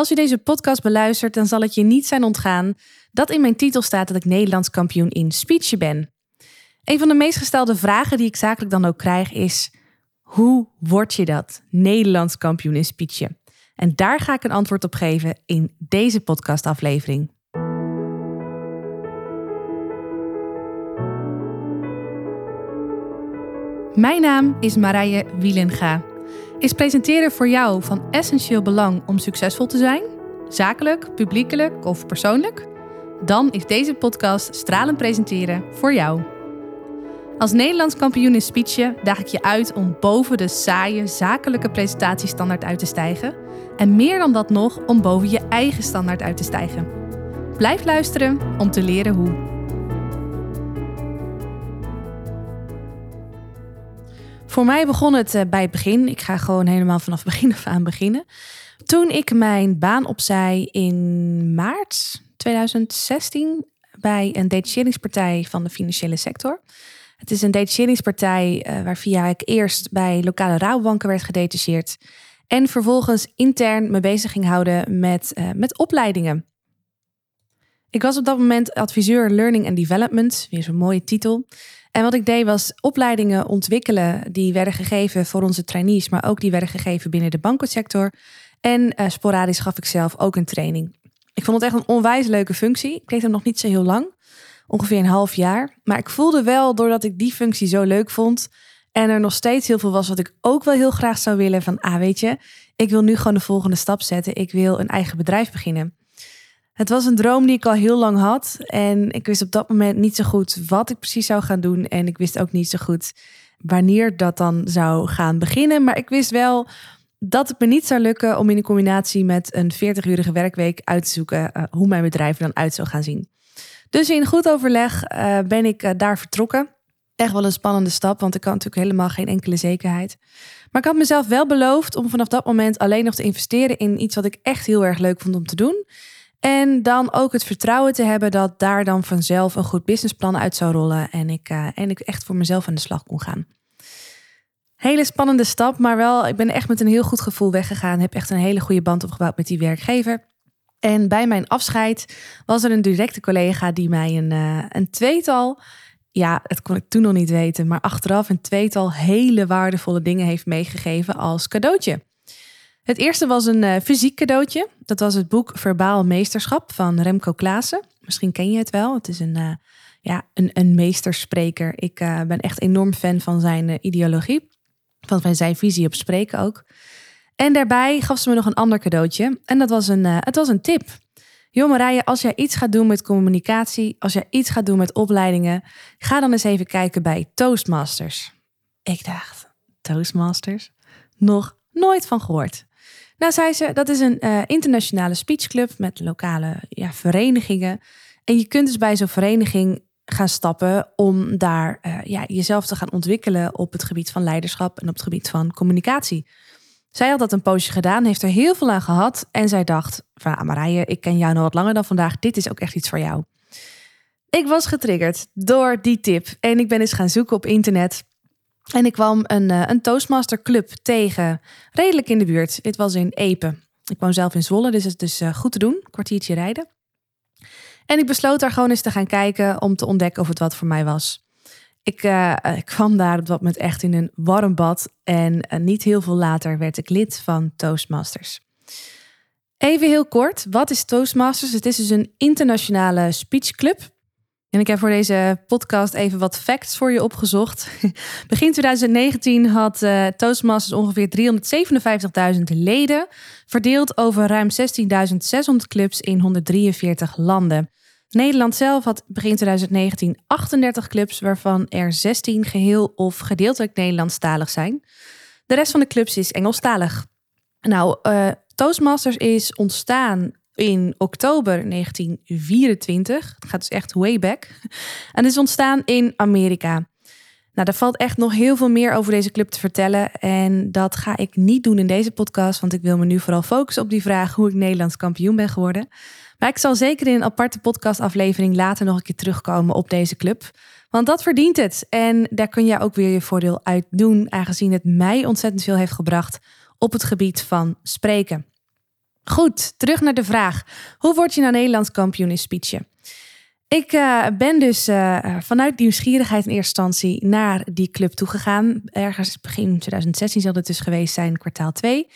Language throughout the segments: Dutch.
Als je deze podcast beluistert, dan zal het je niet zijn ontgaan dat in mijn titel staat dat ik Nederlands kampioen in speechen ben. Een van de meest gestelde vragen die ik zakelijk dan ook krijg is: hoe word je dat? Nederlands kampioen in speechen. En daar ga ik een antwoord op geven in deze podcastaflevering. Mijn naam is Marije Wielenga. Is presenteren voor jou van essentieel belang om succesvol te zijn? Zakelijk, publiekelijk of persoonlijk? Dan is deze podcast Stralend Presenteren voor jou. Als Nederlands kampioen in speechen daag ik je uit om boven de saaie zakelijke presentatiestandaard uit te stijgen. En meer dan dat nog, om boven je eigen standaard uit te stijgen. Blijf luisteren om te leren hoe. Voor mij begon het eh, bij het begin. Ik ga gewoon helemaal vanaf begin af aan beginnen. Toen ik mijn baan opzij in maart 2016 bij een detacheringspartij van de financiële sector. Het is een detacheringspartij uh, waar via ik eerst bij lokale rouwbanken werd gedetacheerd. En vervolgens intern me bezig ging houden met, uh, met opleidingen. Ik was op dat moment adviseur Learning and Development, weer zo'n mooie titel. En wat ik deed was opleidingen ontwikkelen die werden gegeven voor onze trainees, maar ook die werden gegeven binnen de bankensector. En uh, sporadisch gaf ik zelf ook een training. Ik vond het echt een onwijs leuke functie. Ik deed hem nog niet zo heel lang, ongeveer een half jaar. Maar ik voelde wel, doordat ik die functie zo leuk vond en er nog steeds heel veel was wat ik ook wel heel graag zou willen, van ah weet je, ik wil nu gewoon de volgende stap zetten. Ik wil een eigen bedrijf beginnen. Het was een droom die ik al heel lang had. En ik wist op dat moment niet zo goed wat ik precies zou gaan doen. En ik wist ook niet zo goed wanneer dat dan zou gaan beginnen. Maar ik wist wel dat het me niet zou lukken om in een combinatie met een 40-urige werkweek uit te zoeken uh, hoe mijn bedrijf er dan uit zou gaan zien. Dus in goed overleg uh, ben ik uh, daar vertrokken. Echt wel een spannende stap, want ik had natuurlijk helemaal geen enkele zekerheid. Maar ik had mezelf wel beloofd om vanaf dat moment alleen nog te investeren in iets wat ik echt heel erg leuk vond om te doen. En dan ook het vertrouwen te hebben dat daar dan vanzelf een goed businessplan uit zou rollen en ik, uh, en ik echt voor mezelf aan de slag kon gaan. Hele spannende stap, maar wel, ik ben echt met een heel goed gevoel weggegaan. Heb echt een hele goede band opgebouwd met die werkgever. En bij mijn afscheid was er een directe collega die mij een, uh, een tweetal, ja, het kon ik toen nog niet weten, maar achteraf een tweetal hele waardevolle dingen heeft meegegeven als cadeautje. Het eerste was een uh, fysiek cadeautje. Dat was het boek Verbaal Meesterschap van Remco Klaassen. Misschien ken je het wel. Het is een, uh, ja, een, een meesterspreker. Ik uh, ben echt enorm fan van zijn ideologie. Van zijn visie op spreken ook. En daarbij gaf ze me nog een ander cadeautje. En dat was een, het was een tip. Joh Marije, als jij iets gaat doen met communicatie, als jij iets gaat doen met opleidingen, ga dan eens even kijken bij Toastmasters. Ik dacht, Toastmasters? Nog nooit van gehoord. Nou, zei ze, dat is een uh, internationale speechclub met lokale ja, verenigingen. En je kunt dus bij zo'n vereniging gaan stappen om daar uh, ja, jezelf te gaan ontwikkelen op het gebied van leiderschap en op het gebied van communicatie. Zij had dat een poosje gedaan, heeft er heel veel aan gehad en zij dacht van ah, Marije, ik ken jou nog wat langer dan vandaag, dit is ook echt iets voor jou. Ik was getriggerd door die tip en ik ben eens gaan zoeken op internet en ik kwam een, uh, een Toastmaster Club tegen, redelijk in de buurt. Dit was in Epe. Ik woon zelf in Zwolle, dus het is dus uh, goed te doen. Kwartiertje rijden. En ik besloot daar gewoon eens te gaan kijken om te ontdekken of het wat voor mij was. Ik, ik kwam daar op dat moment echt in een warm bad. En niet heel veel later werd ik lid van Toastmasters. Even heel kort, wat is Toastmasters? Het is dus een internationale speechclub en ik heb voor deze podcast even wat facts voor je opgezocht. Begin 2019 had uh, Toastmasters ongeveer 357.000 leden, verdeeld over ruim 16.600 clubs in 143 landen. Nederland zelf had begin 2019 38 clubs, waarvan er 16 geheel of gedeeltelijk Nederlandstalig zijn. De rest van de clubs is Engelstalig. Nou, uh, Toastmasters is ontstaan in oktober 1924. Het gaat dus echt way back. En is ontstaan in Amerika. Nou, daar valt echt nog heel veel meer over deze club te vertellen. En dat ga ik niet doen in deze podcast, want ik wil me nu vooral focussen op die vraag hoe ik Nederlands kampioen ben geworden. Maar ik zal zeker in een aparte podcastaflevering later nog een keer terugkomen op deze club. Want dat verdient het. En daar kun je ook weer je voordeel uit doen, aangezien het mij ontzettend veel heeft gebracht op het gebied van spreken. Goed, terug naar de vraag. Hoe word je nou Nederlands kampioen in speechen? Ik uh, ben dus uh, vanuit nieuwsgierigheid in eerste instantie naar die club toegegaan. Ergens begin 2016 zal het dus geweest zijn, kwartaal 2.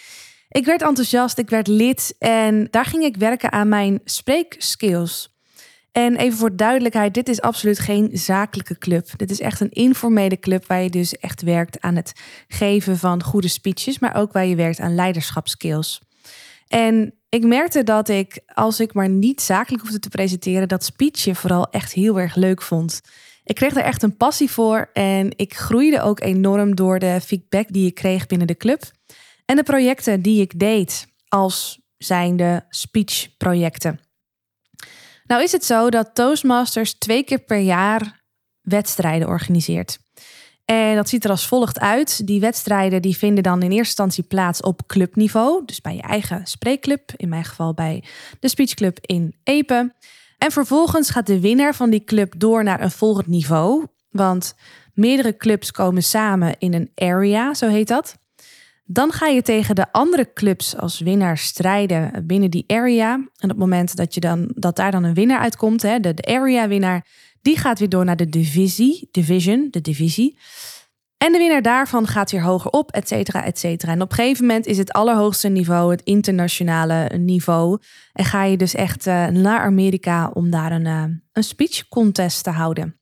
Ik werd enthousiast, ik werd lid en daar ging ik werken aan mijn spreekskills. En even voor duidelijkheid, dit is absoluut geen zakelijke club. Dit is echt een informele club waar je dus echt werkt aan het geven van goede speeches, maar ook waar je werkt aan leiderschapskills. En ik merkte dat ik, als ik maar niet zakelijk hoefde te presenteren, dat speechen vooral echt heel erg leuk vond. Ik kreeg er echt een passie voor en ik groeide ook enorm door de feedback die ik kreeg binnen de club. En de projecten die ik deed als zijnde speechprojecten. Nou is het zo dat Toastmasters twee keer per jaar wedstrijden organiseert. En dat ziet er als volgt uit. Die wedstrijden die vinden dan in eerste instantie plaats op clubniveau. Dus bij je eigen spreekclub. In mijn geval bij de speechclub in Epen. En vervolgens gaat de winnaar van die club door naar een volgend niveau. Want meerdere clubs komen samen in een area, zo heet dat. Dan ga je tegen de andere clubs als winnaar strijden binnen die area. En op het moment dat, je dan, dat daar dan een winnaar uitkomt, hè, de, de area-winnaar, die gaat weer door naar de divisie, division, de divisie. En de winnaar daarvan gaat weer hoger op, et cetera, et cetera. En op een gegeven moment is het allerhoogste niveau het internationale niveau. En ga je dus echt uh, naar Amerika om daar een, uh, een speech contest te houden.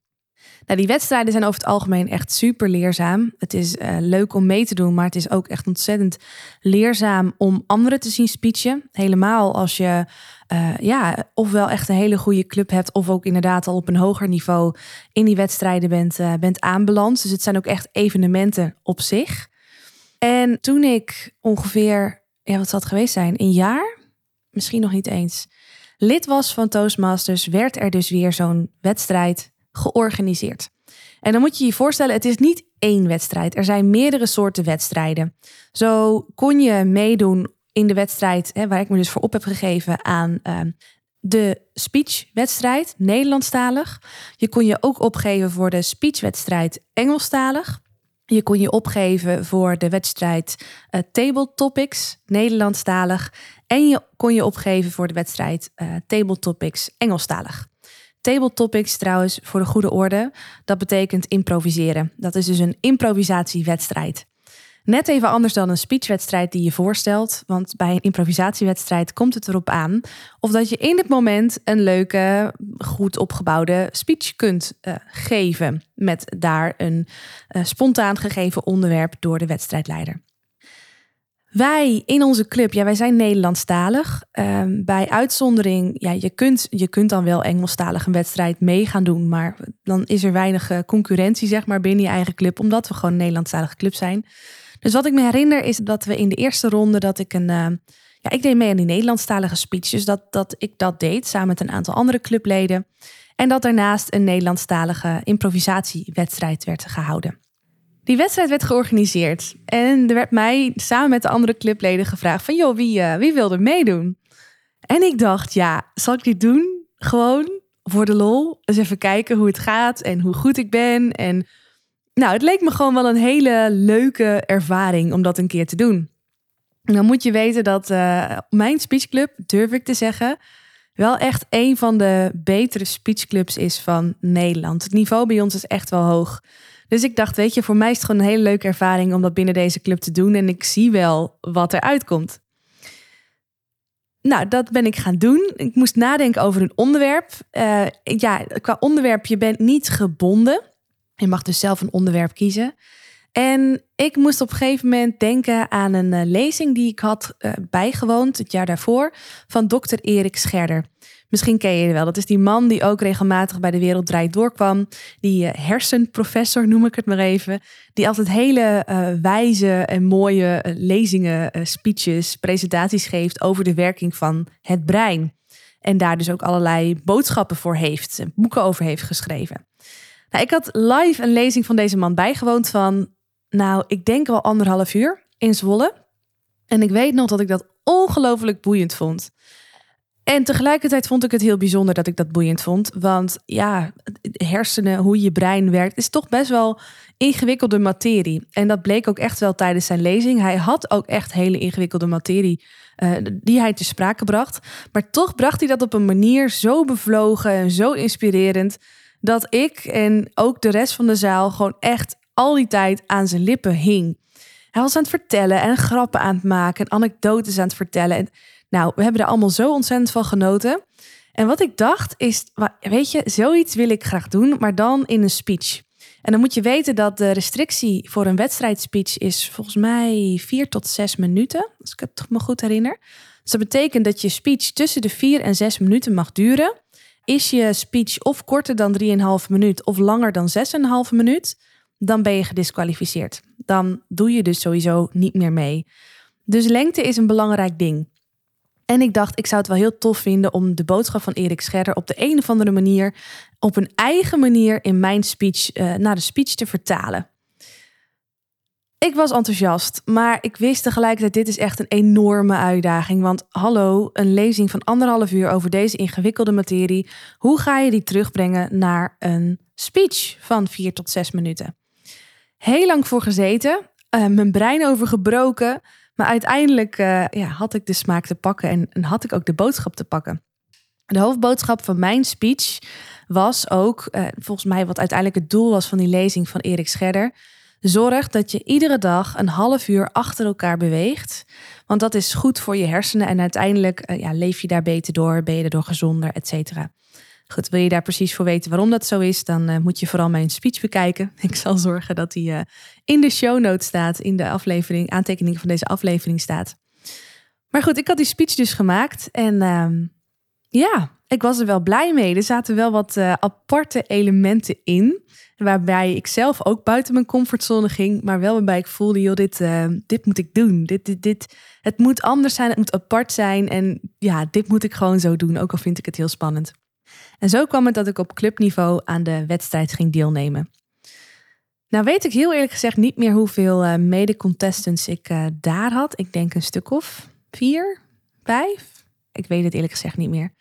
Nou, die wedstrijden zijn over het algemeen echt super leerzaam. Het is uh, leuk om mee te doen, maar het is ook echt ontzettend leerzaam om anderen te zien speechen. Helemaal als je uh, ja, ofwel echt een hele goede club hebt, of ook inderdaad al op een hoger niveau in die wedstrijden bent, uh, bent aanbeland. Dus het zijn ook echt evenementen op zich. En toen ik ongeveer, ja, wat zal het geweest zijn, een jaar, misschien nog niet eens, lid was van Toastmasters, werd er dus weer zo'n wedstrijd georganiseerd. En dan moet je je voorstellen, het is niet één wedstrijd. Er zijn meerdere soorten wedstrijden. Zo kon je meedoen in de wedstrijd, hè, waar ik me dus voor op heb gegeven aan uh, de speechwedstrijd, Nederlandstalig. Je kon je ook opgeven voor de speechwedstrijd Engelstalig. Je kon je opgeven voor de wedstrijd uh, Table Topics, Nederlandstalig. En je kon je opgeven voor de wedstrijd uh, Table Topics, Engelstalig. Table topics trouwens, voor de goede orde, dat betekent improviseren. Dat is dus een improvisatiewedstrijd. Net even anders dan een speechwedstrijd die je voorstelt. Want bij een improvisatiewedstrijd komt het erop aan of dat je in het moment een leuke, goed opgebouwde speech kunt uh, geven. Met daar een uh, spontaan gegeven onderwerp door de wedstrijdleider. Wij in onze club, ja, wij zijn Nederlandstalig. Um, bij uitzondering, ja, je kunt, je kunt dan wel Engelstalig een wedstrijd mee gaan doen, maar dan is er weinig uh, concurrentie, zeg maar, binnen je eigen club, omdat we gewoon een Nederlandstalige club zijn. Dus wat ik me herinner is dat we in de eerste ronde dat ik een. Uh, ja, ik deed mee aan die Nederlandstalige speech. Dus dat, dat ik dat deed samen met een aantal andere clubleden. En dat daarnaast een Nederlandstalige improvisatiewedstrijd werd gehouden. Die wedstrijd werd georganiseerd. En er werd mij samen met de andere clubleden gevraagd: van joh, wie, uh, wie wil er meedoen? En ik dacht, ja, zal ik dit doen? Gewoon voor de lol. Eens even kijken hoe het gaat en hoe goed ik ben. En nou, het leek me gewoon wel een hele leuke ervaring om dat een keer te doen. En dan moet je weten dat uh, mijn speechclub, durf ik te zeggen, wel echt een van de betere speechclubs is van Nederland. Het niveau bij ons is echt wel hoog. Dus ik dacht, weet je, voor mij is het gewoon een hele leuke ervaring om dat binnen deze club te doen. En ik zie wel wat er uitkomt. Nou, dat ben ik gaan doen. Ik moest nadenken over een onderwerp. Uh, ja, qua onderwerp, je bent niet gebonden. Je mag dus zelf een onderwerp kiezen. En ik moest op een gegeven moment denken aan een uh, lezing die ik had uh, bijgewoond het jaar daarvoor van dokter Erik Scherder. Misschien ken je wel. Dat is die man die ook regelmatig bij de Wereld Draait doorkwam. Die uh, hersenprofessor noem ik het maar even. Die altijd hele wijze en mooie lezingen, speeches, presentaties geeft over de werking van het brein. En daar dus ook allerlei boodschappen voor heeft, boeken over heeft geschreven. Nou, ik had live een lezing van deze man bijgewoond van, nou, ik denk wel anderhalf uur in Zwolle. En ik weet nog dat ik dat ongelooflijk boeiend vond. En tegelijkertijd vond ik het heel bijzonder dat ik dat boeiend vond. Want ja, hersenen, hoe je brein werkt, is toch best wel ingewikkelde materie. En dat bleek ook echt wel tijdens zijn lezing. Hij had ook echt hele ingewikkelde materie uh, die hij te sprake bracht. Maar toch bracht hij dat op een manier zo bevlogen en zo inspirerend. Dat ik en ook de rest van de zaal gewoon echt al die tijd aan zijn lippen hing. Hij was aan het vertellen en grappen aan het maken en anekdotes aan het vertellen. En nou, we hebben er allemaal zo ontzettend van genoten. En wat ik dacht is, weet je, zoiets wil ik graag doen, maar dan in een speech. En dan moet je weten dat de restrictie voor een wedstrijdspeech is volgens mij vier tot zes minuten, als ik het me goed herinner. Dus dat betekent dat je speech tussen de vier en zes minuten mag duren. Is je speech of korter dan 3,5 minuut of langer dan 6,5 minuut, dan ben je gedisqualificeerd. Dan doe je dus sowieso niet meer mee. Dus lengte is een belangrijk ding. En ik dacht, ik zou het wel heel tof vinden om de boodschap van Erik Scherder op de een of andere manier, op een eigen manier in mijn speech, uh, naar de speech te vertalen. Ik was enthousiast, maar ik wist tegelijkertijd, dit is echt een enorme uitdaging. Want hallo, een lezing van anderhalf uur over deze ingewikkelde materie. Hoe ga je die terugbrengen naar een speech van vier tot zes minuten? Heel lang voor gezeten, uh, mijn brein overgebroken. Maar uiteindelijk uh, ja, had ik de smaak te pakken en, had ik ook de boodschap te pakken. De hoofdboodschap van mijn speech was ook, uh, volgens mij wat uiteindelijk het doel was van die lezing van Erik Scherder. Zorg dat je iedere dag een half uur achter elkaar beweegt. Want dat is goed voor je hersenen en uiteindelijk uh, ja, leef je daar beter door, ben je erdoor gezonder, et cetera. Goed, wil je daar precies voor weten waarom dat zo is, dan uh, moet je vooral mijn speech bekijken. Ik zal zorgen dat die uh, in de show notes staat, in de aflevering, aantekeningen van deze aflevering staat. Maar goed, ik had die speech dus gemaakt en uh, ja, ik was er wel blij mee. Er zaten wel wat uh, aparte elementen in, waarbij ik zelf ook buiten mijn comfortzone ging, maar wel waarbij ik voelde, joh, dit, dit moet ik doen. Dit, dit, dit, het moet anders zijn, het moet apart zijn en ja, dit moet ik gewoon zo doen, ook al vind ik het heel spannend. En zo kwam het dat ik op clubniveau aan de wedstrijd ging deelnemen. Nou weet ik heel eerlijk gezegd niet meer hoeveel uh, mede-contestants ik daar had. Ik denk een stuk of vier, vijf. Ik weet het eerlijk gezegd niet meer.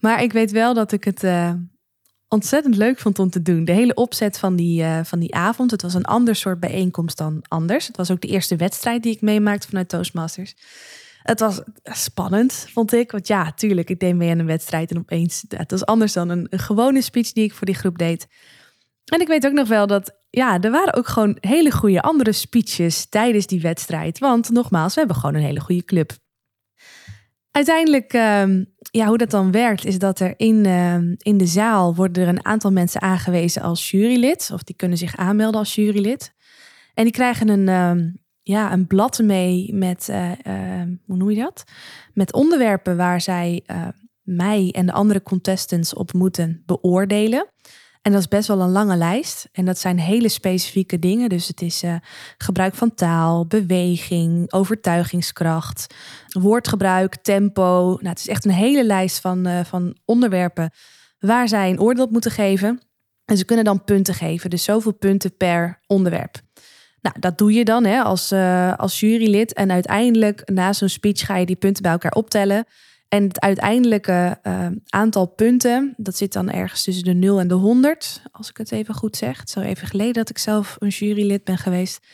Maar ik weet wel dat ik het uh, ontzettend leuk vond om te doen. De hele opzet van die, van die avond. Het was een ander soort bijeenkomst dan anders. Het was ook de eerste wedstrijd die ik meemaakte vanuit Toastmasters. Het was spannend, vond ik. Want ja, tuurlijk, ik deed mee aan een wedstrijd en opeens... Het was anders dan een, gewone speech die ik voor die groep deed. En ik weet ook nog wel dat, ja, er waren ook gewoon hele goede andere speeches tijdens die wedstrijd. Want nogmaals, we hebben gewoon een hele goede club. Uiteindelijk, uh, ja, hoe dat dan werkt, is dat er in, uh, in de zaal worden er een aantal mensen aangewezen als jurylid. Of die kunnen zich aanmelden als jurylid. En die krijgen een, uh, ja, een blad mee met, uh, uh, hoe noem je dat? Met onderwerpen waar zij uh, mij en de andere contestants op moeten beoordelen. En dat is best wel een lange lijst. En dat zijn hele specifieke dingen. Dus het is gebruik van taal, beweging, overtuigingskracht, woordgebruik, tempo. Nou, het is echt een hele lijst van, van onderwerpen waar zij een oordeel op moeten geven. En ze kunnen dan punten geven. Dus zoveel punten per onderwerp. Nou, dat doe je dan hè, als, uh, als jurylid. En uiteindelijk, na zo'n speech, ga je die punten bij elkaar optellen. En het uiteindelijke uh, aantal punten, dat zit dan ergens tussen de 0 en de 100, als ik het even goed zeg. Al even geleden dat ik zelf een jurylid ben geweest.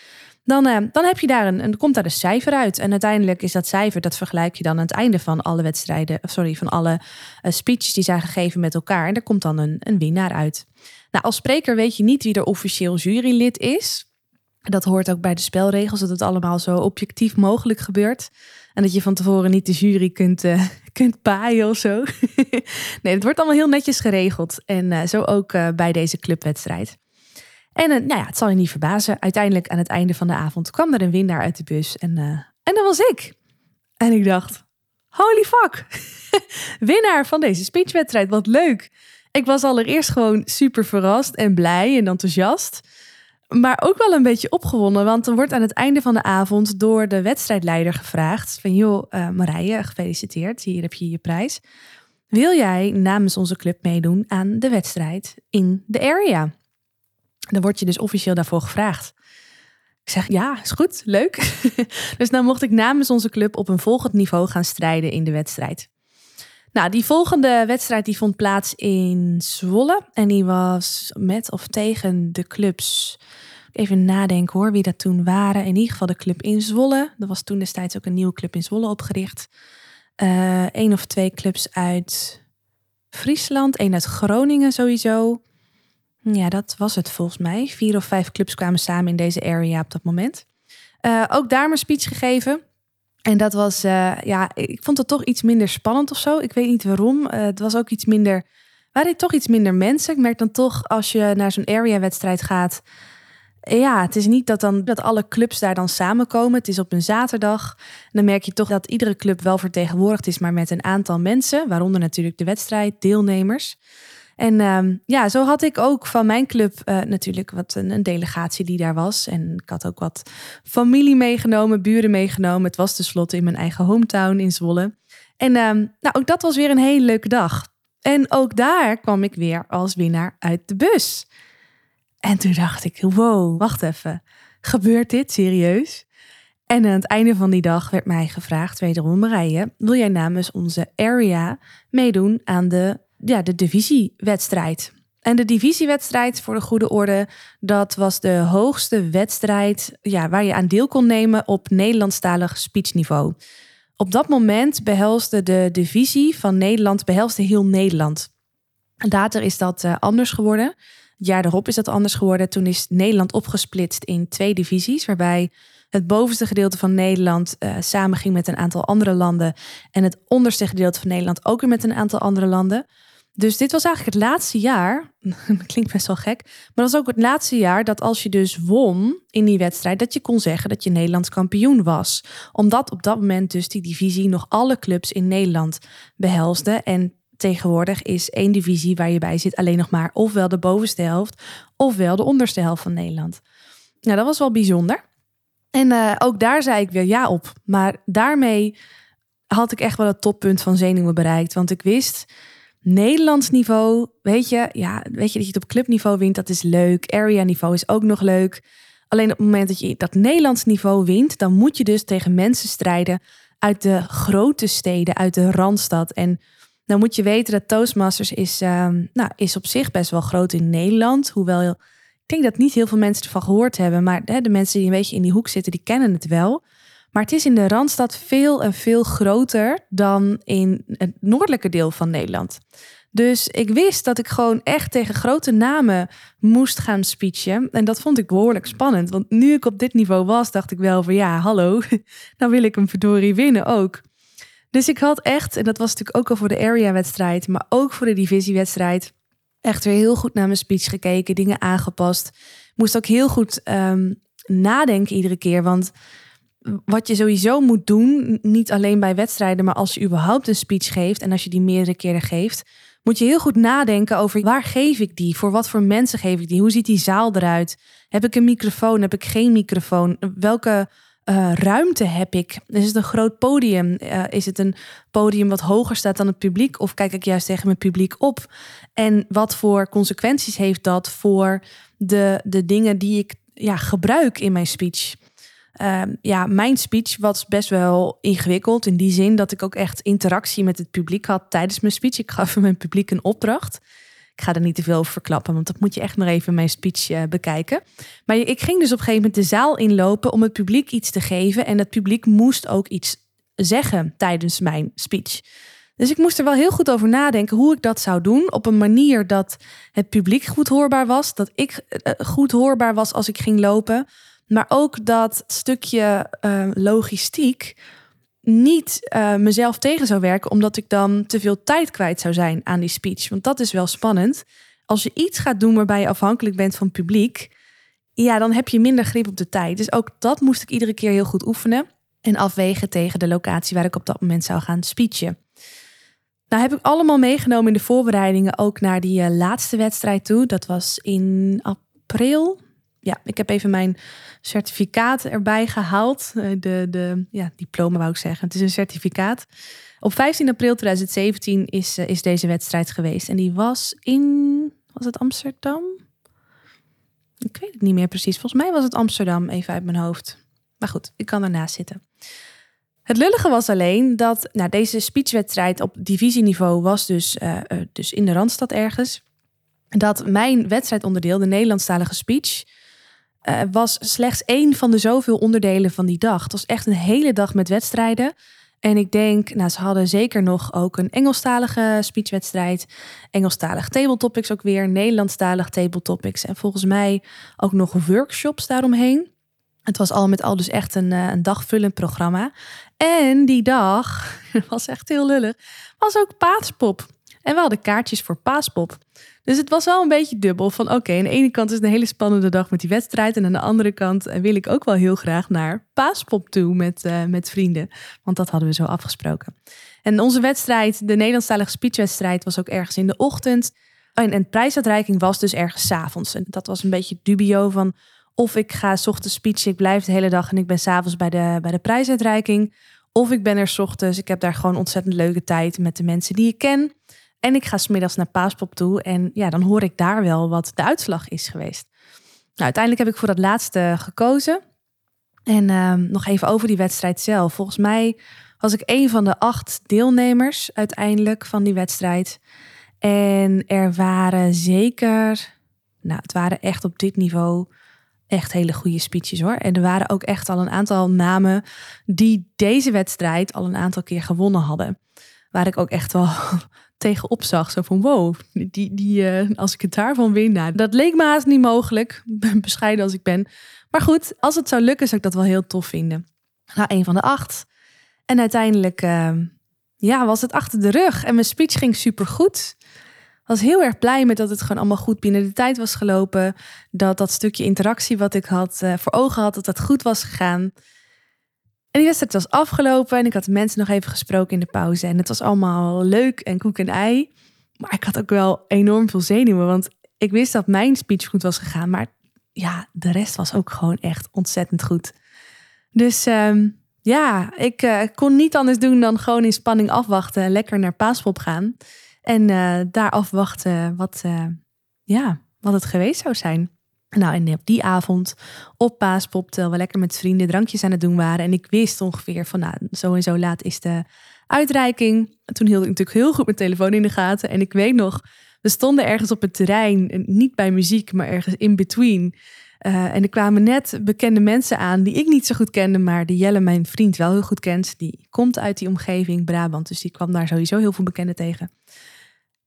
Dan, uh, dan heb je daar een, en komt daar een cijfer uit. En uiteindelijk is dat cijfer, dat vergelijk je dan aan het einde van alle wedstrijden, sorry, van alle speeches die zijn gegeven met elkaar. En er komt dan een, een winnaar uit. Nou, als spreker weet je niet wie er officieel jurylid is. Dat hoort ook bij de spelregels, dat het allemaal zo objectief mogelijk gebeurt. En dat je van tevoren niet de jury kunt, uh, kunt paaien of zo. nee, het wordt allemaal heel netjes geregeld. En uh, zo ook uh, bij deze clubwedstrijd. En nou ja, het zal je niet verbazen. Uiteindelijk aan het einde van de avond kwam er een winnaar uit de bus. En, en dat was ik. En ik dacht, holy fuck. winnaar van deze speechwedstrijd, wat leuk. Ik was allereerst gewoon super verrast en blij en enthousiast. Maar ook wel een beetje opgewonden, want er wordt aan het einde van de avond door de wedstrijdleider gevraagd: van joh, uh, Marije, gefeliciteerd, hier heb je je prijs. Wil jij namens onze club meedoen aan de wedstrijd in de area? Dan word je dus officieel daarvoor gevraagd. Ik zeg ja, is goed, leuk. dus dan mocht ik namens onze club op een volgend niveau gaan strijden in de wedstrijd. Nou, die volgende wedstrijd die vond plaats in Zwolle. En die was met of tegen de clubs. Even nadenken hoor, wie dat toen waren. In ieder geval de club in Zwolle. Er was toen destijds ook een nieuwe club in Zwolle opgericht. Eén of twee clubs uit Friesland. één uit Groningen sowieso. Ja, dat was het volgens mij. Vier of vijf clubs kwamen samen in deze area op dat moment. Uh, ook daar mijn speech gegeven. En dat was, uh, ja, ik vond het toch iets minder spannend of zo. Ik weet niet waarom. Uh, het was ook iets minder, waren toch iets minder mensen. Ik merk dan toch als je naar zo'n area-wedstrijd gaat. Ja, het is niet dat, dan, dat alle clubs daar dan samenkomen. Het is op een zaterdag. Dan merk je toch dat iedere club wel vertegenwoordigd is, maar met een aantal mensen. Waaronder natuurlijk de wedstrijd, deelnemers. En um, ja, zo had ik ook van mijn club uh, natuurlijk wat een, een, delegatie die daar was. En ik had ook wat familie meegenomen, buren meegenomen. Het was tenslotte in mijn eigen hometown in Zwolle. En um, nou, ook dat was weer een hele leuke dag. En ook daar kwam ik weer als winnaar uit de bus. En toen dacht ik, wow, wacht even. Gebeurt dit serieus? En aan het einde van die dag werd mij gevraagd, wederom Marije, wil jij namens onze area meedoen aan de ja, de divisiewedstrijd. En de divisiewedstrijd, voor de goede orde, dat was de hoogste wedstrijd ja, waar je aan deel kon nemen op Nederlandstalig speechniveau. Op dat moment behelsde de divisie van Nederland behelsde heel Nederland. Later is dat uh, anders geworden. Het jaar erop is dat anders geworden. Toen is Nederland opgesplitst in twee divisies, waarbij het bovenste gedeelte van Nederland uh, samenging met een aantal andere landen en het onderste gedeelte van Nederland ook weer met een aantal andere landen. Dus dit was eigenlijk het laatste jaar. klinkt best wel gek. Maar dat was ook het laatste jaar dat als je dus won in die wedstrijd, dat je kon zeggen dat je Nederlands kampioen was. Omdat op dat moment dus die divisie nog alle clubs in Nederland behelsde. En tegenwoordig is één divisie waar je bij zit alleen nog maar ofwel de bovenste helft ofwel de onderste helft van Nederland. Nou, dat was wel bijzonder. En uh, ook daar zei ik weer ja op. Maar daarmee had ik echt wel het toppunt van zenuwen bereikt. Want ik wist Nederlands niveau, weet je, ja, weet je dat je het op clubniveau wint, dat is leuk. Area niveau is ook nog leuk. Alleen op het moment dat je dat Nederlands niveau wint, dan moet je dus tegen mensen strijden uit de grote steden, uit de Randstad. En dan moet je weten dat Toastmasters is, uh, nou, is op zich best wel groot in Nederland. Hoewel ik denk dat niet heel veel mensen ervan gehoord hebben. Maar hè, de mensen die een beetje in die hoek zitten, die kennen het wel. Maar het is in de Randstad veel en veel groter dan in het noordelijke deel van Nederland. Dus ik wist dat ik gewoon echt tegen grote namen moest gaan speechen. En dat vond ik behoorlijk spannend. Want nu ik op dit niveau was, dacht ik wel van ja, hallo, nou wil ik hem verdorie winnen ook. Dus ik had echt, en dat was natuurlijk ook al voor de area-wedstrijd, maar ook voor de divisiewedstrijd, echt weer heel goed naar mijn speech gekeken, dingen aangepast. Moest ook heel goed um, nadenken iedere keer, want wat je sowieso moet doen, niet alleen bij wedstrijden, maar als je überhaupt een speech geeft en als je die meerdere keren geeft, moet je heel goed nadenken over waar geef ik die? Voor wat voor mensen geef ik die? Hoe ziet die zaal eruit? Heb ik een microfoon? Heb ik geen microfoon? Welke uh, ruimte heb ik? Is het een groot podium? Uh, is het een podium wat hoger staat dan het publiek? Of kijk ik juist tegen mijn publiek op? En wat voor consequenties heeft dat voor de, de dingen die ik ja, gebruik in mijn speech? Uh, ja, mijn speech was best wel ingewikkeld. In die zin dat ik ook echt interactie met het publiek had tijdens mijn speech. Ik gaf mijn publiek een opdracht. Ik ga er niet te veel over verklappen, want dat moet je echt nog even mijn speech uh, bekijken. Maar ik ging dus op een gegeven moment de zaal inlopen om het publiek iets te geven. En het publiek moest ook iets zeggen tijdens mijn speech. Dus ik moest er wel heel goed over nadenken hoe ik dat zou doen. Op een manier dat het publiek goed hoorbaar was. Dat ik uh, goed hoorbaar was als ik ging lopen. Maar ook dat stukje uh, logistiek niet uh, mezelf tegen zou werken, omdat ik dan te veel tijd kwijt zou zijn aan die speech. Want dat is wel spannend. Als je iets gaat doen waarbij je afhankelijk bent van publiek, ja, dan heb je minder grip op de tijd. Dus ook dat moest ik iedere keer heel goed oefenen en afwegen tegen de locatie waar ik op dat moment zou gaan speechen. Nou heb ik allemaal meegenomen in de voorbereidingen ook naar die uh, laatste wedstrijd toe. Dat was in april, ja, ik heb even mijn certificaat erbij gehaald. Eh, de, de ja, diploma wou ik zeggen. Het is een certificaat. Op 15 april 2017 is, eh, is deze wedstrijd geweest. En die was in, was het Amsterdam? Ik weet het niet meer precies. Volgens mij was het Amsterdam, even uit mijn hoofd. Maar goed, ik kan ernaast zitten. Het lullige was alleen dat nou, deze speechwedstrijd op divisieniveau was dus, uh, dus in de Randstad ergens. Dat mijn wedstrijdonderdeel, de Nederlandstalige speech, uh, was slechts één van de zoveel onderdelen van die dag. Het was echt een hele dag met wedstrijden. En ik denk, nou, ze hadden zeker nog ook een Engelstalige speechwedstrijd. Engelstalig tabletopics ook weer. Nederlandstalig tabletopics. En volgens mij ook nog workshops daaromheen. Het was al met al dus echt een, een dagvullend programma. En die dag, was echt heel lullig, was ook paaspop. En we hadden kaartjes voor paaspop. Dus het was wel een beetje dubbel. Van oké, aan de ene kant is het een hele spannende dag met die wedstrijd. En aan de andere kant wil ik ook wel heel graag naar paaspop toe met, uh, met vrienden. Want dat hadden we zo afgesproken. En onze wedstrijd, de Nederlandstalige speechwedstrijd, was ook ergens in de ochtend. En, en prijsuitreiking was dus ergens s avonds. En dat was een beetje dubio van of ik ga s ochtends speechen, ik blijf de hele dag en ik ben s'avonds bij de, bij de prijsuitreiking. Of ik ben er s ochtends, ik heb daar gewoon ontzettend leuke tijd met de mensen die ik ken. En ik ga smiddags naar Paaspop toe en ja, dan hoor ik daar wel wat de uitslag is geweest. Nou, uiteindelijk heb ik voor dat laatste gekozen. En ehm, nog even over die wedstrijd zelf. Volgens mij was ik een van de acht deelnemers uiteindelijk van die wedstrijd. En er waren zeker, nou, het waren echt op dit niveau echt hele goede speeches hoor. En er waren ook echt al een aantal namen die deze wedstrijd al een aantal keer gewonnen hadden. Waar ik ook echt wel tegenop zag. Zo van wow, die, die, uh, als ik het daarvan win. Nou, dat leek me haast niet mogelijk. Bescheiden als ik ben. Maar goed, als het zou lukken, zou ik dat wel heel tof vinden. Nou, een van de acht. En uiteindelijk uh, ja, was het achter de rug. En mijn speech ging super goed was heel erg blij met dat het gewoon allemaal goed binnen de tijd was gelopen. Dat dat stukje interactie wat ik had uh, voor ogen had, dat dat goed was gegaan. En die wedstrijd was afgelopen en ik had de mensen nog even gesproken in de pauze. En het was allemaal leuk en koek en ei. Maar ik had ook wel enorm veel zenuwen, want ik wist dat mijn speech goed was gegaan. Maar ja, de rest was ook gewoon echt ontzettend goed. Dus um, ja, ik uh, kon niet anders doen dan gewoon in spanning afwachten en lekker naar Paaspop gaan. En uh, daar afwachten wat, uh, ja, wat het geweest zou zijn. Nou, en op die avond op Paaspop, terwijl we lekker met vrienden drankjes aan het doen waren. En ik wist ongeveer van, nou, zo en zo laat is de uitreiking. Toen hield ik natuurlijk heel goed mijn telefoon in de gaten. En ik weet nog, we stonden ergens op het terrein, niet bij muziek, maar ergens in between. Uh, en er kwamen net bekende mensen aan die ik niet zo goed kende, maar die Jelle, mijn vriend, wel heel goed kent. Die komt uit die omgeving, Brabant, dus die kwam daar sowieso heel veel bekenden tegen.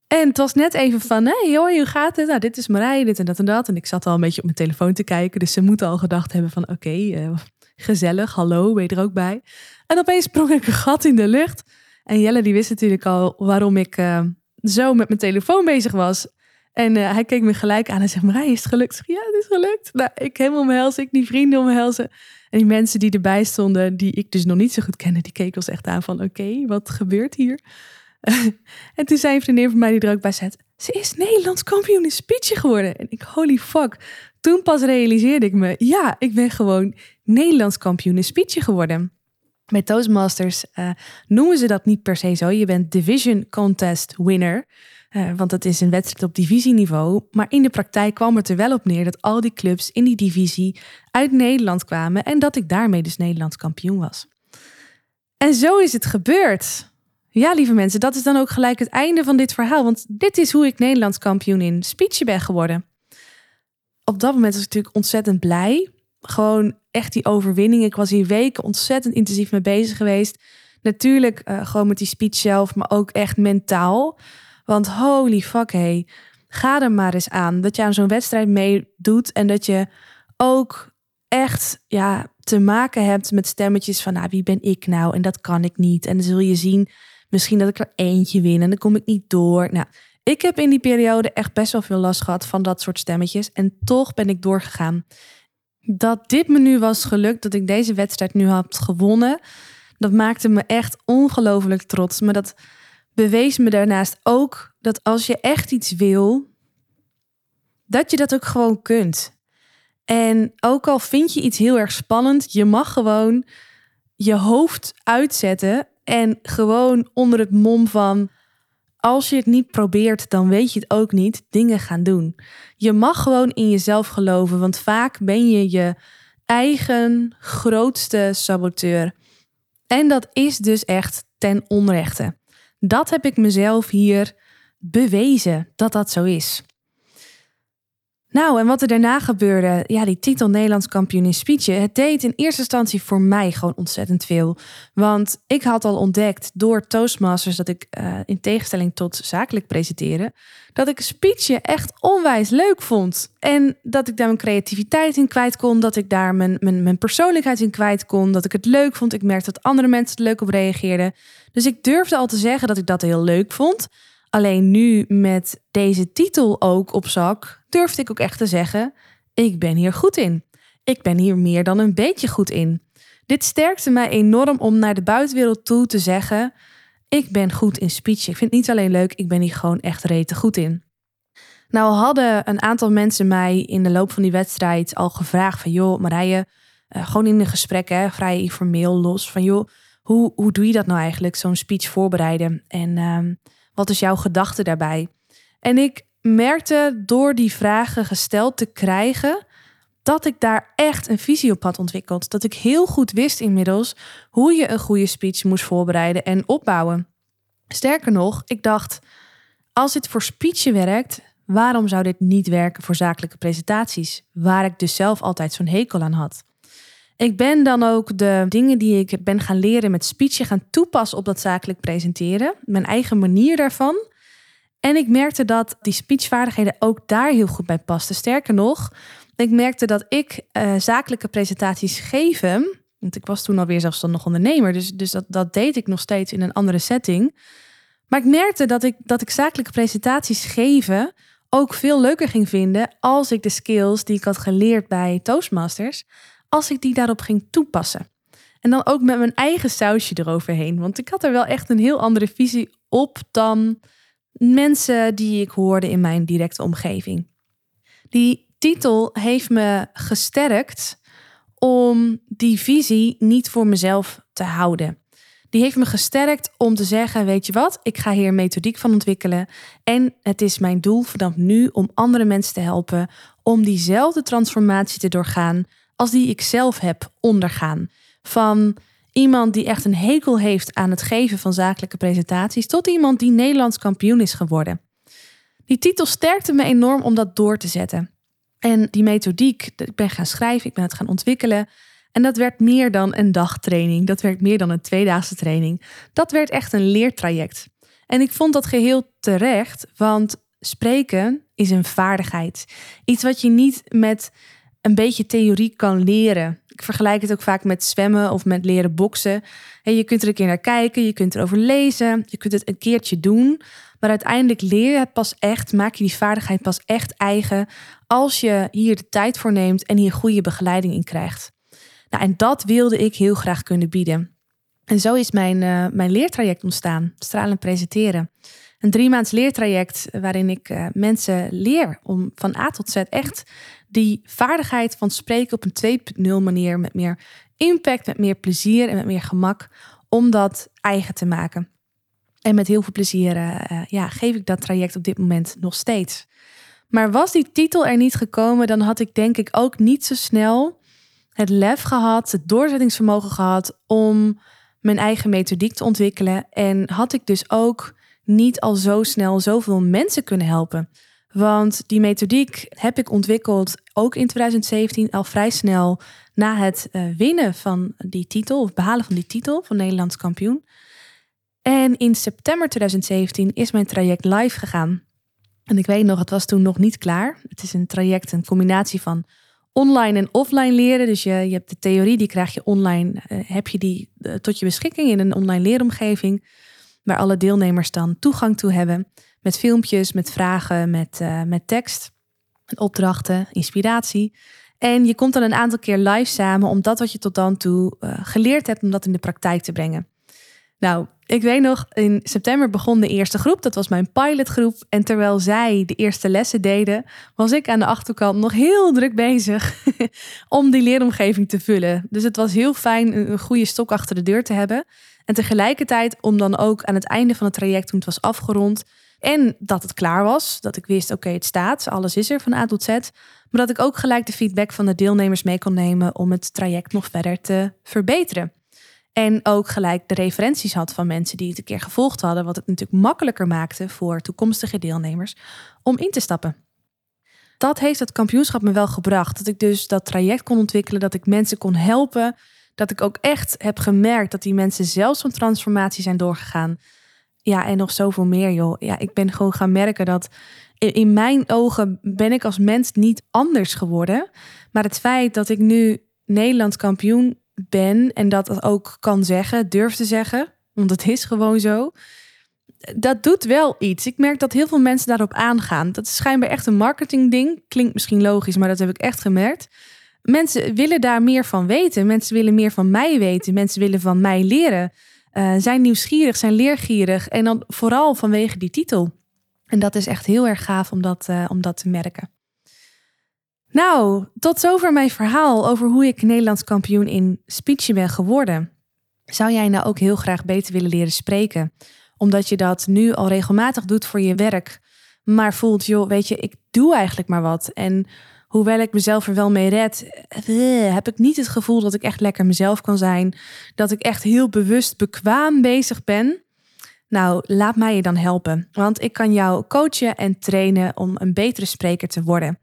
En het was net even van, hey, hoi, hoe gaat het? Nou, dit is Marije, dit en dat en dat. En ik zat al een beetje op mijn telefoon te kijken. Dus ze moeten al gedacht hebben van, oké, uh, gezellig, hallo, ben je er ook bij? En opeens sprong ik een gat in de lucht. En Jelle die wist natuurlijk al waarom ik uh, zo met mijn telefoon bezig was. En uh, hij keek me gelijk aan en zei, Marije, is het gelukt? Ja, het is gelukt. Nou, ik helemaal omhelzen, ik die vrienden omhelzen. En die mensen die erbij stonden, die ik dus nog niet zo goed kende, die keken ons echt aan van, oké, wat gebeurt hier? en toen zei een vriendin van mij die er ook bij zat, ze is Nederlands kampioen in speechen geworden. En ik, holy fuck. Toen pas realiseerde ik me, ja, ik ben gewoon Nederlands kampioen in speechen geworden. Bij Toastmasters uh, noemen ze dat niet per se zo. Je bent Division Contest winner. Uh, want het is een wedstrijd op divisieniveau. Maar in de praktijk kwam het er wel op neer dat al die clubs in die divisie uit Nederland kwamen. En dat ik daarmee dus Nederlands kampioen was. En zo is het gebeurd. Ja, lieve mensen, dat is dan ook gelijk het einde van dit verhaal. Want dit is hoe ik Nederlands kampioen in speech ben geworden. Op dat moment was ik natuurlijk ontzettend blij. Gewoon echt die overwinning. Ik was hier weken ontzettend intensief mee bezig geweest. Natuurlijk uh, gewoon met die speech zelf, maar ook echt mentaal. Want holy fuck, hey, ga er maar eens aan. Dat je aan zo'n wedstrijd meedoet en dat je ook echt ja, te maken hebt met stemmetjes van nou, wie ben ik nou? En dat kan ik niet. En dan zul je zien Misschien dat ik er eentje win en dan kom ik niet door. Nou, ik heb in die periode echt best wel veel last gehad van dat soort stemmetjes. En toch ben ik doorgegaan. Dat dit me nu was gelukt, dat ik deze wedstrijd nu had gewonnen, dat maakte me echt ongelooflijk trots. Maar dat bewees me daarnaast ook dat als je echt iets wil, dat je dat ook gewoon kunt. En ook al vind je iets heel erg spannend, je mag gewoon je hoofd uitzetten en gewoon onder het mom van. Als je het niet probeert, dan weet je het ook niet. Dingen gaan doen. Je mag gewoon in jezelf geloven, want vaak ben je je eigen grootste saboteur. En dat is dus echt ten onrechte. Dat heb ik mezelf hier bewezen dat dat zo is. Nou, en wat er daarna gebeurde, ja, die titel Nederlands kampioen in speechen, het deed in eerste instantie voor mij gewoon ontzettend veel. Want ik had al ontdekt door Toastmasters dat ik, uh, in tegenstelling tot zakelijk presenteren, dat ik speechen echt onwijs leuk vond. En dat ik daar mijn creativiteit in kwijt kon, dat ik daar mijn, mijn, mijn persoonlijkheid in kwijt kon, dat ik het leuk vond. Ik merkte dat andere mensen het leuk op reageerden. Dus ik durfde al te zeggen dat ik dat heel leuk vond. Alleen nu met deze titel ook op zak, durfde ik ook echt te zeggen: ik ben hier goed in. Ik ben hier meer dan een beetje goed in. Dit sterkte mij enorm om naar de buitenwereld toe te zeggen: ik ben goed in speech. Ik vind het niet alleen leuk, ik ben hier gewoon echt rete goed in. Nou hadden een aantal mensen mij in de loop van die wedstrijd al gevraagd van joh Marije, uh, gewoon in een gesprek, hè, vrij informeel los, van joh, hoe, hoe doe je dat nou eigenlijk, zo'n speech voorbereiden? En uh, wat is jouw gedachte daarbij? En ik merkte door die vragen gesteld te krijgen dat ik daar echt een visie op had ontwikkeld. Dat ik heel goed wist inmiddels hoe je een goede speech moest voorbereiden en opbouwen. Sterker nog, ik dacht, als dit voor speechen werkt, waarom zou dit niet werken voor zakelijke presentaties, waar ik dus zelf altijd zo'n hekel aan had? Ik ben dan ook de dingen die ik ben gaan leren met speechen gaan toepassen op dat zakelijk presenteren. Mijn eigen manier daarvan. En ik merkte dat die speechvaardigheden ook daar heel goed bij pasten. Sterker nog, ik merkte dat ik uh, zakelijke presentaties geven. Want ik was toen alweer zelfstandig ondernemer. Dus, dus dat, dat deed ik nog steeds in een andere setting. Maar ik merkte dat ik, dat ik zakelijke presentaties geven ook veel leuker ging vinden als ik de skills die ik had geleerd bij Toastmasters, als ik die daarop ging toepassen. En dan ook met mijn eigen sausje eroverheen. Want ik had er wel echt een heel andere visie op dan mensen die ik hoorde in mijn directe omgeving. Die titel heeft me gesterkt om die visie niet voor mezelf te houden. Die heeft me gesterkt om te zeggen: Weet je wat, ik ga hier methodiek van ontwikkelen. En het is mijn doel vanaf nu om andere mensen te helpen om diezelfde transformatie te doorgaan als die ik zelf heb ondergaan. Van iemand die echt een hekel heeft aan het geven van zakelijke presentaties, tot iemand die Nederlands kampioen is geworden. Die titel sterkte me enorm om dat door te zetten. En die methodiek, ik ben gaan schrijven, ik ben het gaan ontwikkelen. En dat werd meer dan een dagtraining, dat werd meer dan een tweedaagse training. Dat werd echt een leertraject. En ik vond dat geheel terecht, want spreken is een vaardigheid. Iets wat je niet met een beetje theorie kan leren. Ik vergelijk het ook vaak met zwemmen of met leren boksen. En je kunt er een keer naar kijken, je kunt erover lezen, je kunt het een keertje doen. Maar uiteindelijk leer je het pas echt, maak je die vaardigheid pas echt eigen als je hier de tijd voor neemt en hier goede begeleiding in krijgt. Nou, en dat wilde ik heel graag kunnen bieden. En zo is mijn, uh, mijn leertraject ontstaan, stralend presenteren. Een drie maands leertraject waarin ik uh, mensen leer om van A tot Z echt die vaardigheid van spreken op een 2.0 manier met meer impact, met meer plezier en met meer gemak om dat eigen te maken. En met heel veel plezier uh, ja, geef ik dat traject op dit moment nog steeds. Maar was die titel er niet gekomen, dan had ik denk ik ook niet zo snel het lef gehad, het doorzettingsvermogen gehad om mijn eigen methodiek te ontwikkelen. En had ik dus ook niet al zo snel zoveel mensen kunnen helpen. Want die methodiek heb ik ontwikkeld ook in 2017 al vrij snel na het uh, winnen van die titel, of behalen van die titel van Nederlands kampioen. En in september 2017 is mijn traject live gegaan. En ik weet nog, het was toen nog niet klaar. Het is een traject, een combinatie van online en offline leren. Dus je, je hebt de theorie, die krijg je online, uh, heb je die uh, tot je beschikking in een online leeromgeving, waar alle deelnemers dan toegang toe hebben. Met filmpjes, met vragen, met, uh, met tekst, opdrachten, inspiratie. En je komt dan een aantal keer live samen om dat wat je tot dan toe geleerd hebt, om dat in de praktijk te brengen. Nou, ik weet nog, in september begon de eerste groep. Dat was mijn pilotgroep. En terwijl zij de eerste lessen deden, was ik aan de achterkant nog heel druk bezig om die leeromgeving te vullen. Dus het was heel fijn een goede stok achter de deur te hebben. En tegelijkertijd om dan ook aan het einde van het traject, toen het was afgerond, en dat het klaar was, dat ik wist, oké, het staat, alles is er van A tot Z. Maar dat ik ook gelijk de feedback van de deelnemers mee kon nemen om het traject nog verder te verbeteren. En ook gelijk de referenties had van mensen die het een keer gevolgd hadden. Wat het natuurlijk makkelijker maakte voor toekomstige deelnemers om in te stappen. Dat heeft het kampioenschap me wel gebracht. Dat ik dus dat traject kon ontwikkelen, dat ik mensen kon helpen. Dat ik ook echt heb gemerkt dat die mensen zelfs van transformatie zijn doorgegaan. Ja, en nog zoveel meer, joh. Ja, ik ben gewoon gaan merken dat in mijn ogen ben ik als mens niet anders geworden. Maar het feit dat ik nu Nederlands kampioen ben en dat ook kan zeggen, durf te zeggen, want het is gewoon zo. Dat doet wel iets. Ik merk dat heel veel mensen daarop aangaan. Dat is schijnbaar echt een marketingding. Klinkt misschien logisch, maar dat heb ik echt gemerkt. Mensen willen daar meer van weten. Mensen willen meer van mij weten. Mensen willen van mij leren. Uh, zijn nieuwsgierig, zijn leergierig. En dan vooral vanwege die titel. En dat is echt heel erg gaaf om dat, uh, om dat te merken. Nou, tot zover mijn verhaal over hoe ik Nederlands kampioen in speechen ben geworden. Zou jij nou ook heel graag beter willen leren spreken? Omdat je dat nu al regelmatig doet voor je werk, maar voelt, joh, weet je, ik doe eigenlijk maar wat. En hoewel ik mezelf er wel mee red, eh, heb ik niet het gevoel dat ik echt lekker mezelf kan zijn. Dat ik echt heel bewust bekwaam bezig ben. Nou, laat mij je dan helpen. Want ik kan jou coachen en trainen om een betere spreker te worden.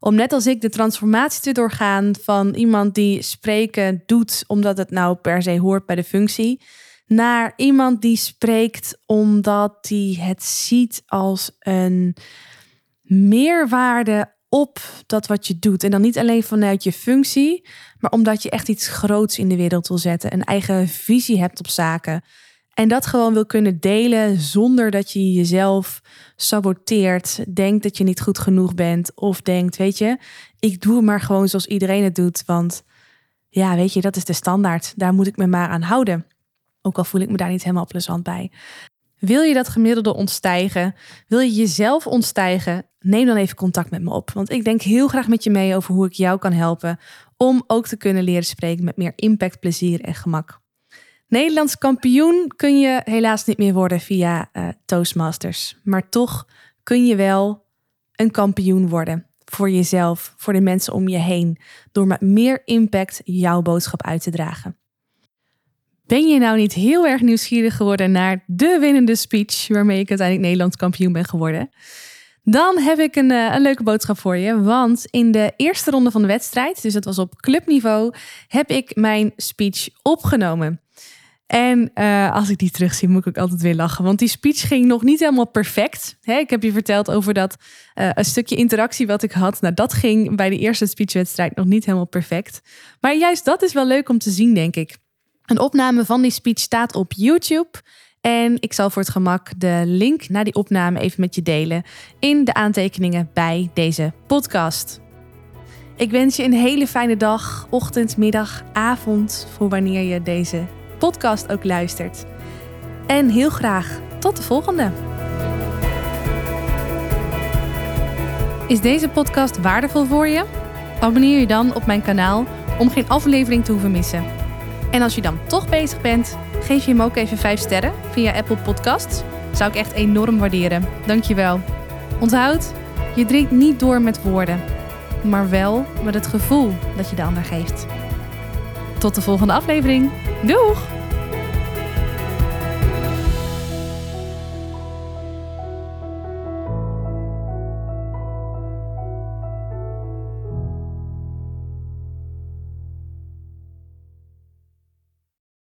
Om net als ik de transformatie te doorgaan van iemand die spreken doet omdat het nou per se hoort bij de functie, naar iemand die spreekt omdat hij het ziet als een meerwaarde op dat wat je doet. En dan niet alleen vanuit je functie, maar omdat je echt iets groots in de wereld wil zetten, een eigen visie hebt op zaken. En dat gewoon wil kunnen delen zonder dat je jezelf saboteert, denkt dat je niet goed genoeg bent of denkt, weet je, ik doe maar gewoon zoals iedereen het doet, want ja, weet je, dat is de standaard. Daar moet ik me maar aan houden. Ook al voel ik me daar niet helemaal plezant bij. Wil je dat gemiddelde ontstijgen? Wil je jezelf ontstijgen? Neem dan even contact met me op. Want ik denk heel graag met je mee over hoe ik jou kan helpen om ook te kunnen leren spreken met meer impact, plezier en gemak. Nederlands kampioen kun je helaas niet meer worden via uh, Toastmasters. Maar toch kun je wel een kampioen worden voor jezelf, voor de mensen om je heen, door met meer impact jouw boodschap uit te dragen. Ben je nou niet heel erg nieuwsgierig geworden naar de winnende speech waarmee ik uiteindelijk Nederlands kampioen ben geworden? Dan heb ik een, uh, een, leuke boodschap voor je. Want in de eerste ronde van de wedstrijd, dus dat was op clubniveau, heb ik mijn speech opgenomen. En uh, als ik die terugzie, moet ik ook altijd weer lachen. Want die speech ging nog niet helemaal perfect. ik heb je verteld over dat uh, een stukje interactie wat ik had. Nou, dat ging bij de eerste speechwedstrijd nog niet helemaal perfect. Maar juist dat is wel leuk om te zien, denk ik. Een opname van die speech staat op YouTube. En ik zal voor het gemak de link naar die opname even met je delen in de aantekeningen bij deze podcast. Ik wens je een hele fijne dag, ochtend, middag, avond voor wanneer je deze podcast ook luistert. En heel graag tot de volgende. Is deze podcast waardevol voor je? Abonneer je dan op mijn kanaal om geen aflevering te hoeven missen. En als je dan toch bezig bent, geef je hem ook even 5 sterren via Apple Podcasts. Zou ik echt enorm waarderen. Dankjewel. Onthoud, je drinkt niet door met woorden, maar wel met het gevoel dat je de ander geeft. Tot de volgende aflevering. Doeg!